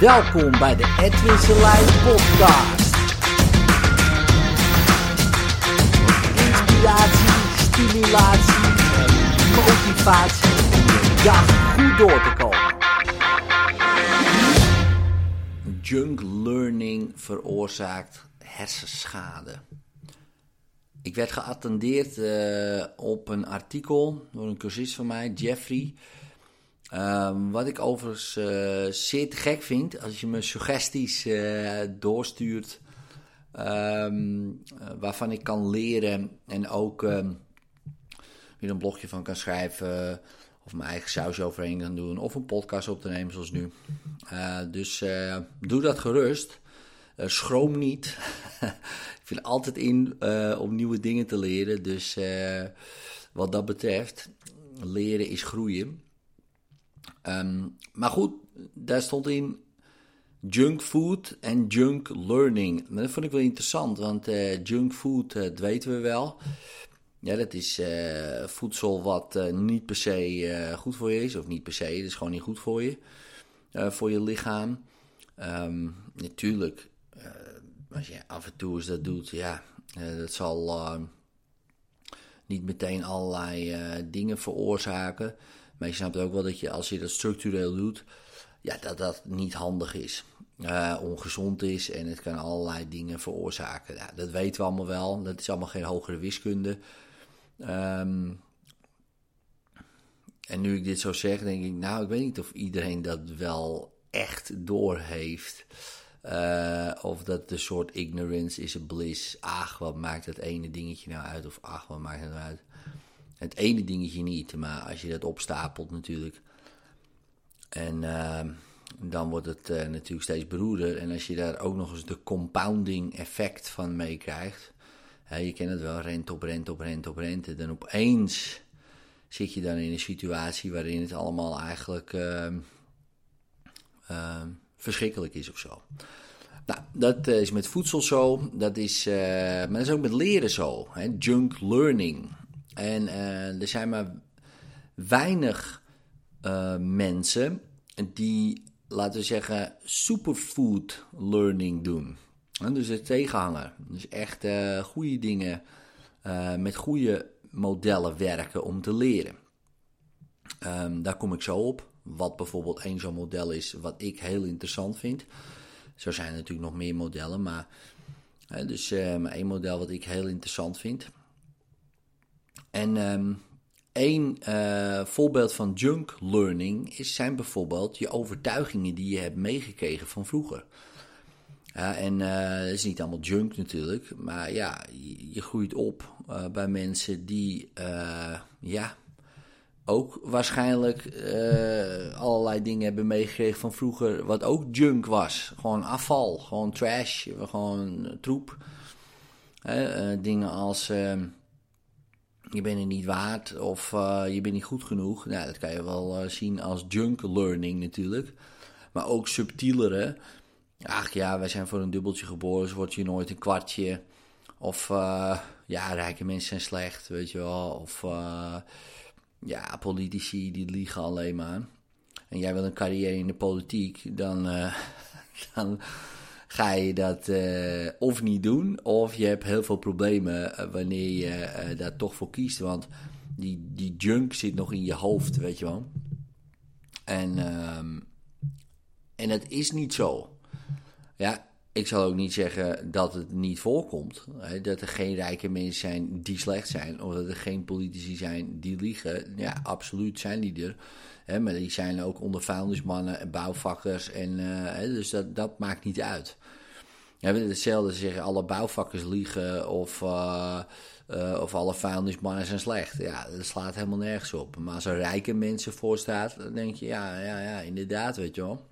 Welkom bij de Edwin Selijn podcast. Inspiratie, stimulatie en motivatie om goed door te komen. Junk learning veroorzaakt hersenschade. Ik werd geattendeerd uh, op een artikel door een cursist van mij, Jeffrey. Um, wat ik overigens uh, zeer te gek vind, als je me suggesties uh, doorstuurt, um, waarvan ik kan leren en ook um, weer een blogje van kan schrijven, of mijn eigen sausje overheen kan doen, of een podcast op te nemen zoals nu. dus doe dat gerust. schroom niet. ik vind altijd in om nieuwe dingen te leren. Dus wat dat betreft, leren is groeien. Um, maar goed, daar stond in junk food en junk learning. Dat vond ik wel interessant, want uh, junk food, uh, dat weten we wel. Ja, dat is uh, voedsel wat niet per se goed voor je is, of niet per se, het is gewoon niet goed voor je, voor je lichaam. Um, natuurlijk, als je af en toe eens dat doet, ja, dat zal niet meteen allerlei dingen veroorzaken. Maar je snapt ook wel dat je als je dat structureel doet, ja, dat dat niet handig is. Uh, ongezond is en het kan allerlei dingen veroorzaken. Ja, dat weten we allemaal wel. Dat is allemaal geen hogere wiskunde. Um, en nu ik dit zo zeg, denk ik, nou, ik weet niet of iedereen dat wel echt doorheeft. Uh, of dat een soort ignorance is a bliss. Ach, wat maakt dat ene dingetje nou uit? Of ach, wat maakt het nou uit? Het ene dingetje niet, maar als je dat opstapelt natuurlijk. En uh, dan wordt het uh, natuurlijk steeds beroerder. En als je daar ook nog eens de compounding effect van meekrijgt. je kent het wel, rente op rente op rente op rente. Dan opeens zit je dan in een situatie waarin het allemaal eigenlijk uh, verschrikkelijk is of zo. Nou, dat is met voedsel zo. Dat is, eh, maar dat is ook met leren zo. Hè? Junk learning. En uh, er zijn maar weinig uh, mensen die, laten we zeggen, superfood learning doen. En dus het tegenhanger. Dus echt uh, goede dingen met goede modellen werken om te leren. Um, daar kom ik zo op. Wat bijvoorbeeld één zo'n model is, wat ik heel interessant vind. Zo zijn er natuurlijk nog meer modellen, maar dus één model wat ik heel interessant vind. En één uh, voorbeeld van junk learning is, zijn bijvoorbeeld je overtuigingen die je hebt meegekregen van vroeger. Ja, en uh, dat is niet allemaal junk natuurlijk, maar ja, je, groeit op uh, bij mensen die, ja, ook waarschijnlijk allerlei dingen hebben meegekregen van vroeger, wat ook junk was. Gewoon afval, gewoon trash, gewoon troep. dingen als ehm, je bent het niet waard of uh, je bent niet goed genoeg. Nou, dat kan je wel uh, zien als junk learning natuurlijk. Maar ook subtielere. Ach ja, wij zijn voor een dubbeltje geboren, dus word je nooit een kwartje. Of uh, ja, rijke mensen zijn slecht, weet je wel. Of ja, politici die liegen alleen maar. En jij wil een carrière in de politiek, dan, dan ga je dat uh, of niet doen, of je hebt heel veel problemen uh, wanneer je uh, daar toch voor kiest. Want die, die junk zit nog in je hoofd, weet je wel. En, um, en het is niet zo. Ja, ik zal ook niet zeggen dat het niet voorkomt. Hè, dat er geen rijke mensen zijn die slecht zijn. Of dat er geen politici zijn die liegen. Ja, absoluut zijn die er. Hè, maar die zijn ook onder vuilnismannen en bouwvakkers. En, uh, dus dat, dat maakt niet uit. Ja, hetzelfde zeggen alle bouwvakkers liegen of, uh, uh, of alle vuilnismannen zijn slecht. Ja, dat slaat helemaal nergens op. Maar als er rijke mensen voor staat, dan denk je, ja, ja, ja, inderdaad, weet je wel.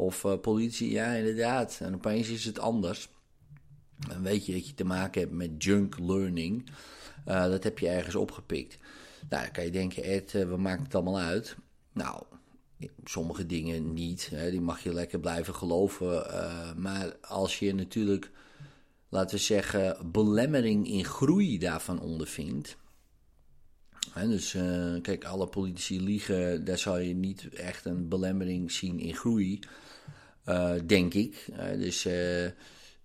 Of uh, politie, ja, inderdaad. En opeens is het anders. Dan weet je dat je te maken hebt met junk learning. dat heb je ergens opgepikt. Nou, dan kan je denken, Ed, we maken het allemaal uit. Nou, sommige dingen niet. Hè, die mag je lekker blijven geloven. Maar als je natuurlijk, laten we zeggen, belemmering in groei daarvan ondervindt. Hè, dus kijk, alle politici liegen, daar zal je niet echt een belemmering zien in groei. Denk ik. dus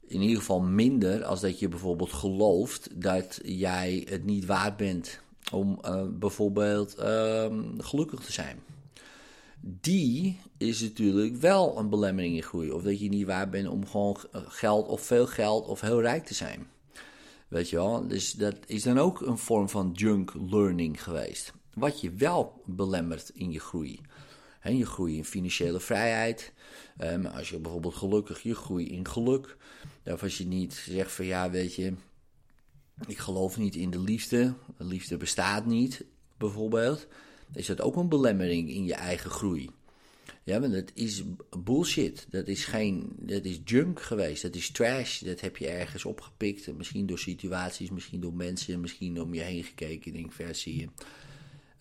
in ieder geval minder als dat je bijvoorbeeld gelooft dat jij het niet waard bent om bijvoorbeeld ehm, gelukkig te zijn die is natuurlijk wel een belemmering in groei. Of dat je niet waar bent om gewoon geld of veel geld of heel rijk te zijn. Weet je wel? Dus dat is dan ook een vorm van junk learning geweest. Wat je wel belemmert in je groei. En je groei in financiële vrijheid. Um, als je bijvoorbeeld gelukkig je groei in geluk. Of als je niet zegt van ja, weet je, ik geloof niet in de liefde. De liefde bestaat niet, bijvoorbeeld is dat ook een belemmering in je eigen groei. Ja, want dat is bullshit. Dat is geen, dat is junk geweest. Dat is trash. Dat heb je ergens opgepikt. Misschien door situaties, misschien door mensen, misschien om je heen gekeken. Denk, vers zie je.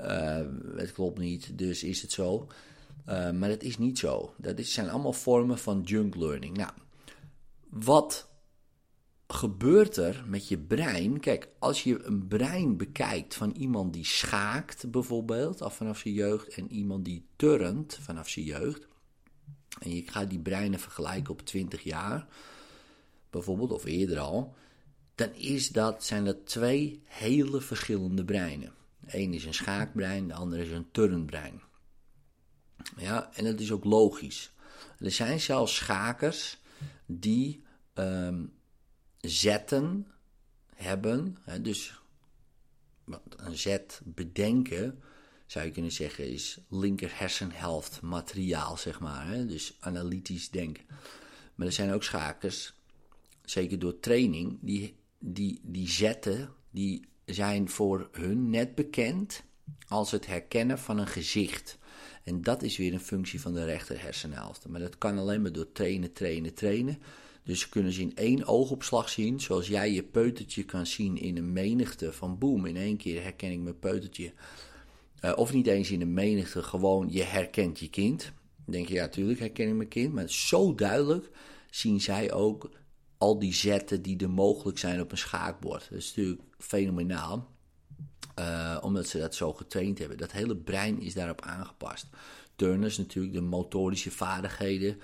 Uh, het klopt niet, dus is het zo. Uh, maar dat is niet zo. Dat is, zijn allemaal vormen van junk learning. Nou, wat gebeurt er met je brein? Kijk, als je een brein bekijkt van iemand die schaakt, bijvoorbeeld, af vanaf zijn jeugd, en iemand die turnt vanaf zijn jeugd, en je gaat die breinen vergelijken op 20 jaar, bijvoorbeeld, of eerder al, dan is dat, zijn dat twee hele verschillende breinen. Eén is een schaakbrein, de andere is een turnbrein. Ja, en dat is ook logisch. Er zijn zelfs schakers die um, zetten hebben. Hè, dus een zet bedenken, zou je kunnen zeggen, is linker hersenhelft materiaal, zeg maar. Hè, dus analytisch denken. Maar er zijn ook schakers, zeker door training, die, die, die zetten, die zijn voor hun net bekend als het herkennen van een gezicht. En dat is weer een functie van de rechter hersenhelft. Maar dat kan alleen maar door trainen, trainen, trainen. Dus kunnen ze in één oogopslag zien, zoals jij je peutertje kan zien in een menigte van boem, in één keer herken ik mijn peutertje. Uh, of niet eens in een menigte, gewoon je herkent je kind. Dan denk je, ja, natuurlijk herken ik mijn kind, maar zo duidelijk zien zij ook al die zetten die er mogelijk zijn op een schaakbord. Dat is natuurlijk fenomenaal, uh, omdat ze dat zo getraind hebben. Dat hele brein is daarop aangepast. Turners natuurlijk de motorische vaardigheden.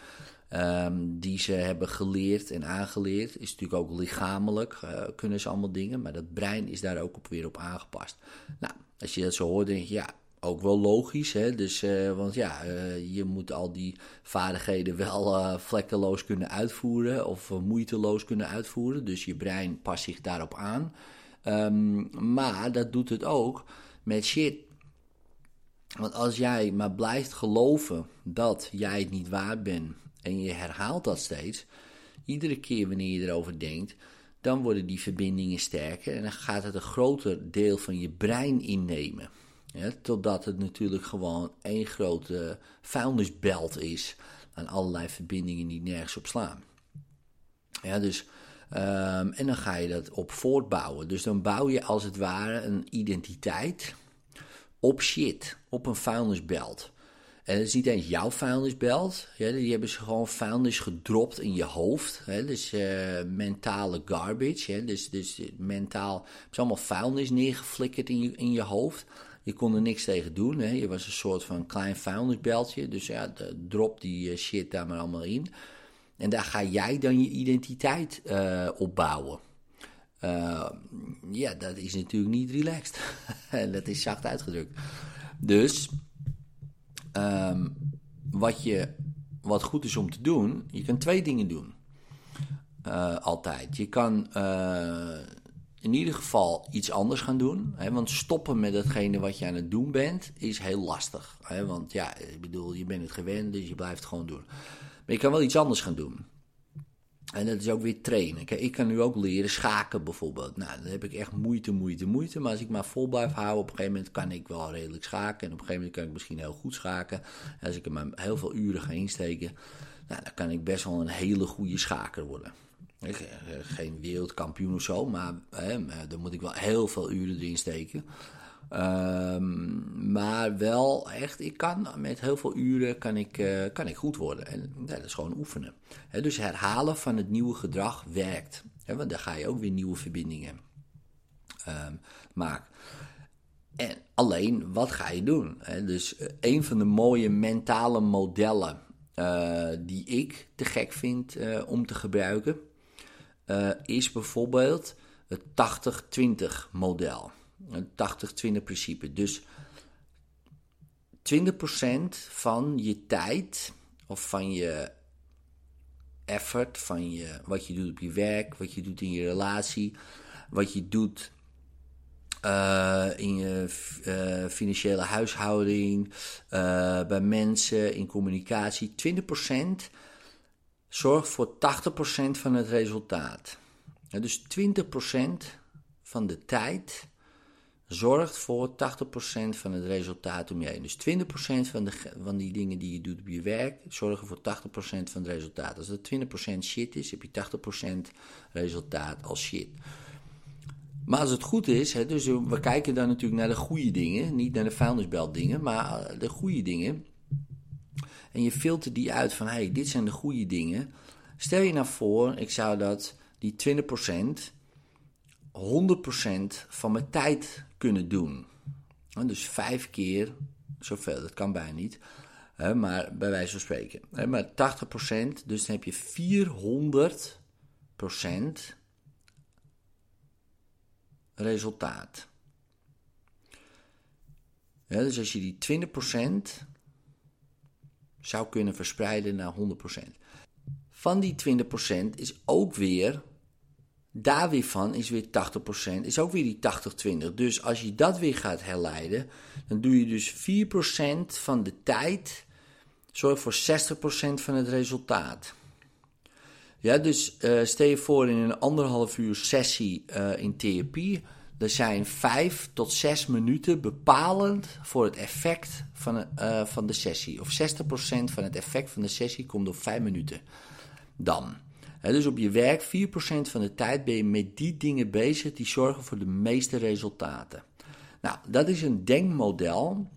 Um, die ze hebben geleerd en aangeleerd. Is natuurlijk ook lichamelijk, uh, kunnen ze allemaal dingen, maar dat brein is daar ook op, weer op aangepast. Nou, als je dat zo hoort, denk je ja, ook wel logisch. Hè? Dus, uh, want ja, je moet al die vaardigheden wel vlekkeloos kunnen uitvoeren of moeiteloos kunnen uitvoeren. Dus je brein past zich daarop aan. Um, maar dat doet het ook met shit. Want als jij maar blijft geloven dat jij het niet waard bent en je herhaalt dat steeds, iedere keer wanneer je erover denkt, dan worden die verbindingen sterker en dan gaat het een groter deel van je brein innemen. Totdat het natuurlijk gewoon één grote vuilnisbelt is aan allerlei verbindingen die nergens op slaan. Ja, dus, um, en dan ga je dat op voortbouwen. Dus dan bouw je als het ware een identiteit op shit, op een vuilnisbelt. En het is niet eens jouw vuilnisbelt. Ja, die hebben ze gewoon vuilnis gedropt in je hoofd. Hè, dus uh, mentale garbage. Hè, dus, dus mentaal. Het is allemaal vuilnis neergeflikkerd in je, in je hoofd. Je kon er niks tegen doen. Hè. Je was een soort van klein vuilnisbeltje. Dus ja, drop die uh, shit daar maar allemaal in. En daar ga jij dan je identiteit uh, op bouwen. ja, dat is natuurlijk niet relaxed. dat is zacht uitgedrukt. Dus Ehm, wat, je, wat goed is om te doen, je kan twee dingen doen. Uh, altijd. Je kan uh, in ieder geval iets anders gaan doen. Hè, want stoppen met datgene wat je aan het doen bent is heel lastig. Hè, want ja, ik bedoel, je bent het gewend, dus je blijft het gewoon doen. Maar je kan wel iets anders gaan doen. En dat is ook weer trainen. Ik kan nu ook leren schaken bijvoorbeeld. Nou, dan heb ik echt moeite, moeite, moeite. Maar als ik maar vol blijf houden, op een gegeven moment kan ik wel redelijk schaken. En op een gegeven moment kan ik misschien heel goed schaken. En als ik er maar heel veel uren ga insteken, nou, dan kan ik best wel een hele goede schaker worden. Eh, geen wereldkampioen of zo, maar hè, dan moet ik wel heel veel uren erin steken. Um, maar wel echt, ik kan met heel veel uren kan ik, uh, kan ik goed worden. En dat is gewoon oefenen. He, dus herhalen van het nieuwe gedrag werkt. Want dan ga je ook weer nieuwe verbindingen um, maken. En alleen, wat ga je doen? Dus uh, een van de mooie mentale modellen die ik te gek vind om te gebruiken, is bijvoorbeeld het 80-20 model. Een 80-20 principe. Dus 20% van je tijd of van je effort, van je, wat je doet op je werk, wat je doet in je relatie, wat je doet uh, in je uh, financiële huishouding, uh, bij mensen, in communicatie. 20% zorgt voor 80% van het resultaat. Dus 20% van de tijd zorgt voor 80% van het resultaat om je heen. Dus 20% van, de, van die dingen die je doet op je werk zorgen voor 80% van het resultaat. Als dat 20% shit is, heb je 80% resultaat als shit. Maar als het goed is, hè, dus we kijken dan natuurlijk naar de goede dingen, niet naar de vuilnisbelt dingen, maar de goede dingen. En je filtert die uit van, hey, dit zijn de goede dingen. Stel je nou voor, ik zou dat, die 20%, 100% van mijn tijd kunnen doen. Dus vijf keer zoveel, dat kan bijna niet. Maar bij wijze van spreken. Maar 80%, dus dan heb je 400% resultaat. dus als je die 20% zou kunnen verspreiden naar 100%. Van die 20% is ook weer daar weer van is weer 80%, is ook weer die 80-20. Dus als je dat weer gaat herleiden, dan doe je dus 4% van de tijd, zorgt voor 60% van het resultaat. Ja, dus uh, stel je voor in een anderhalf uur sessie uh, in therapie, er zijn 5 tot 6 minuten bepalend voor het effect van, uh, van de sessie. Of 60% van het effect van de sessie komt op 5 minuten. Dan dus op je werk, 4% van de tijd ben je met die dingen bezig die zorgen voor de meeste resultaten. Nou, dat is een denkmodel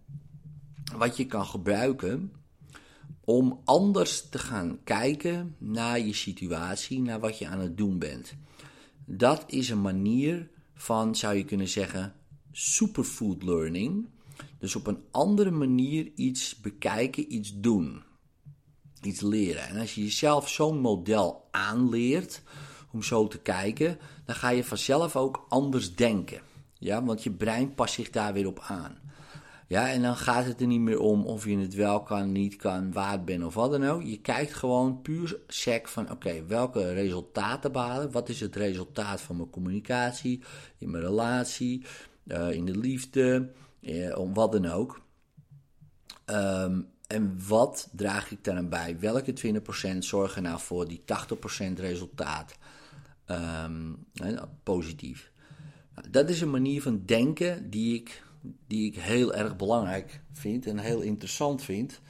wat je kan gebruiken om anders te gaan kijken naar je situatie, naar wat je aan het doen bent. Dat is een manier van, zou je kunnen zeggen, superfood learning. Dus op een andere manier iets bekijken, iets doen iets leren. En als je jezelf zo'n model aanleert om zo te kijken, dan ga je vanzelf ook anders denken. Ja, want je brein past zich daar weer op aan. Ja, en dan gaat het er niet meer om of je het wel kan, niet kan, waard bent of wat dan ook. Je kijkt gewoon puur sec van, oké, welke resultaten behalen? Wat is het resultaat van mijn communicatie, in mijn relatie, uh, in de liefde, uh, om wat dan ook. Um, en wat draag ik dan bij? Welke 20% zorgen nou voor die 80% resultaat um, positief? Nou, dat is een manier van denken die ik, die ik heel erg belangrijk vind en heel interessant vind.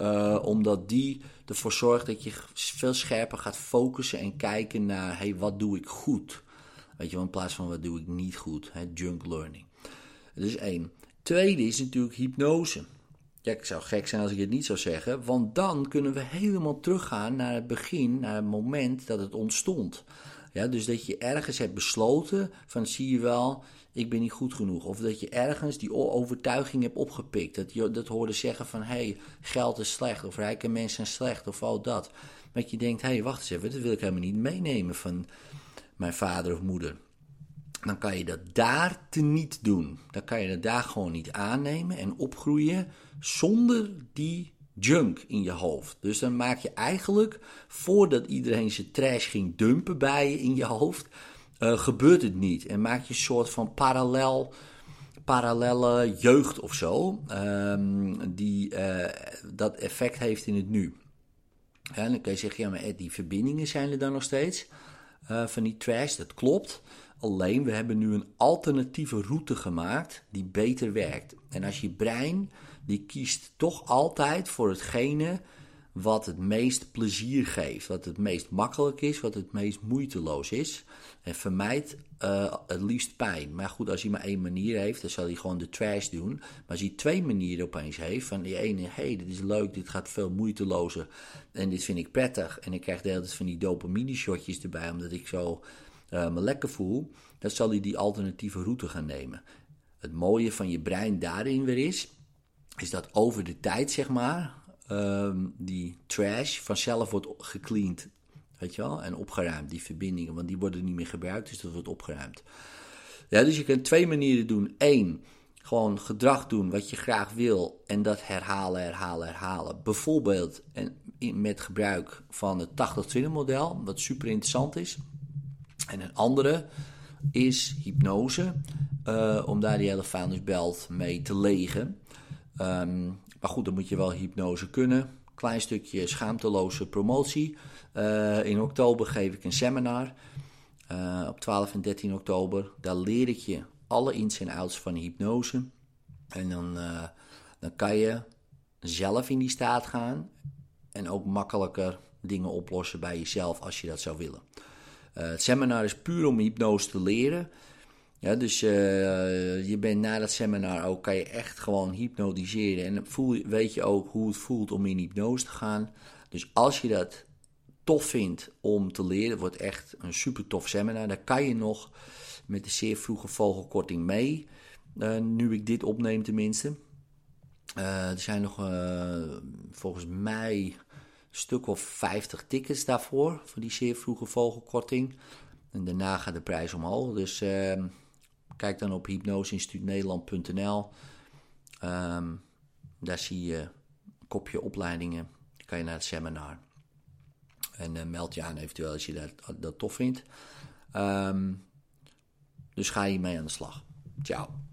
Uh, omdat die ervoor zorgt dat je veel scherper gaat focussen en kijken naar: hey, wat doe ik goed? Weet je in plaats van wat doe ik niet goed? Hè, junk learning. Dat is één. Tweede is natuurlijk hypnose. Ja, ik zou gek zijn als ik het niet zou zeggen, want dan kunnen we helemaal teruggaan naar het begin, naar het moment dat het ontstond. Ja, dus dat je ergens hebt besloten van zie je wel, ik ben niet goed genoeg. Of dat je ergens die overtuiging hebt opgepikt. Dat je dat hoorde zeggen van hé, hey, geld is slecht of rijke mensen zijn slecht of al dat. Dat je denkt, hé, hey, wacht eens even, dat wil ik helemaal niet meenemen van mijn vader of moeder dan kan je dat daar te niet doen. Dan kan je dat daar gewoon niet aannemen en opgroeien zonder die junk in je hoofd. Dus dan maak je eigenlijk, voordat iedereen zijn trash ging dumpen bij je in je hoofd, uh, gebeurt het niet. En maak je een soort van parallel, parallelle jeugd of zo, um, die uh, dat effect heeft in het nu. En dan kan je zeggen, ja maar die verbindingen zijn er dan nog steeds uh, van die trash, dat klopt. Alleen we hebben nu een alternatieve route gemaakt die beter werkt. En als je brein, die kiest toch altijd voor hetgene wat het meest plezier geeft, wat het meest makkelijk is, wat het meest moeiteloos is. En vermijdt uh, het liefst pijn. Maar goed, als hij maar één manier heeft, dan zal hij gewoon de trash doen. Maar als hij twee manieren opeens heeft, van die ene, hé, hey, dit is leuk, dit gaat veel moeitelozer en dit vind ik prettig. En ik krijg de van die dopamine shotjes erbij, omdat ik zo me lekker voel, dan zal hij die alternatieve route gaan nemen. Het mooie van je brein daarin weer is, is dat over de tijd, zeg maar, ehm, die trash vanzelf wordt gecleaned. Weet je wel? En opgeruimd, die verbindingen. Want die worden niet meer gebruikt, dus dat wordt opgeruimd. Ja, dus je kunt twee manieren doen. Eén, gewoon gedrag doen wat je graag wil en dat herhalen, herhalen, herhalen. Bijvoorbeeld en met gebruik van het 80-20 model, wat super interessant is. En een andere is hypnose, uh, om daar die hele vuilnisbelt mee te legen. Um, maar goed, dan moet je wel hypnose kunnen. Klein stukje schaamteloze promotie. Uh, in oktober geef ik een seminar. Uh, op 12 en 13 oktober. Daar leer ik je alle ins en outs van hypnose. En dan, dan kan je zelf in die staat gaan. En ook makkelijker dingen oplossen bij jezelf als je dat zou willen. Het seminar is puur om hypnose te leren. Ja, dus uh, je bent na dat seminar ook, kan je echt gewoon hypnotiseren. En voel, weet je ook hoe het voelt om in hypnose te gaan. Dus als je dat tof vindt om te leren, wordt echt een super tof seminar. Dan kan je nog met de zeer vroege vogelkorting mee. Uh, nu ik dit opneem tenminste. Uh, er zijn nog volgens mij stuk of 50 tickets daarvoor. Voor die zeer vroege vogelkorting. En daarna gaat de prijs omhoog. Dus ehm, Kijk dan op hypnoseinstituutnederland.nl. Um, daar zie je een kopje opleidingen. Dan kan je naar het seminar. En uh, meld je aan eventueel als je dat, dat tof vindt. Um, dus ga je mee aan de slag. Ciao.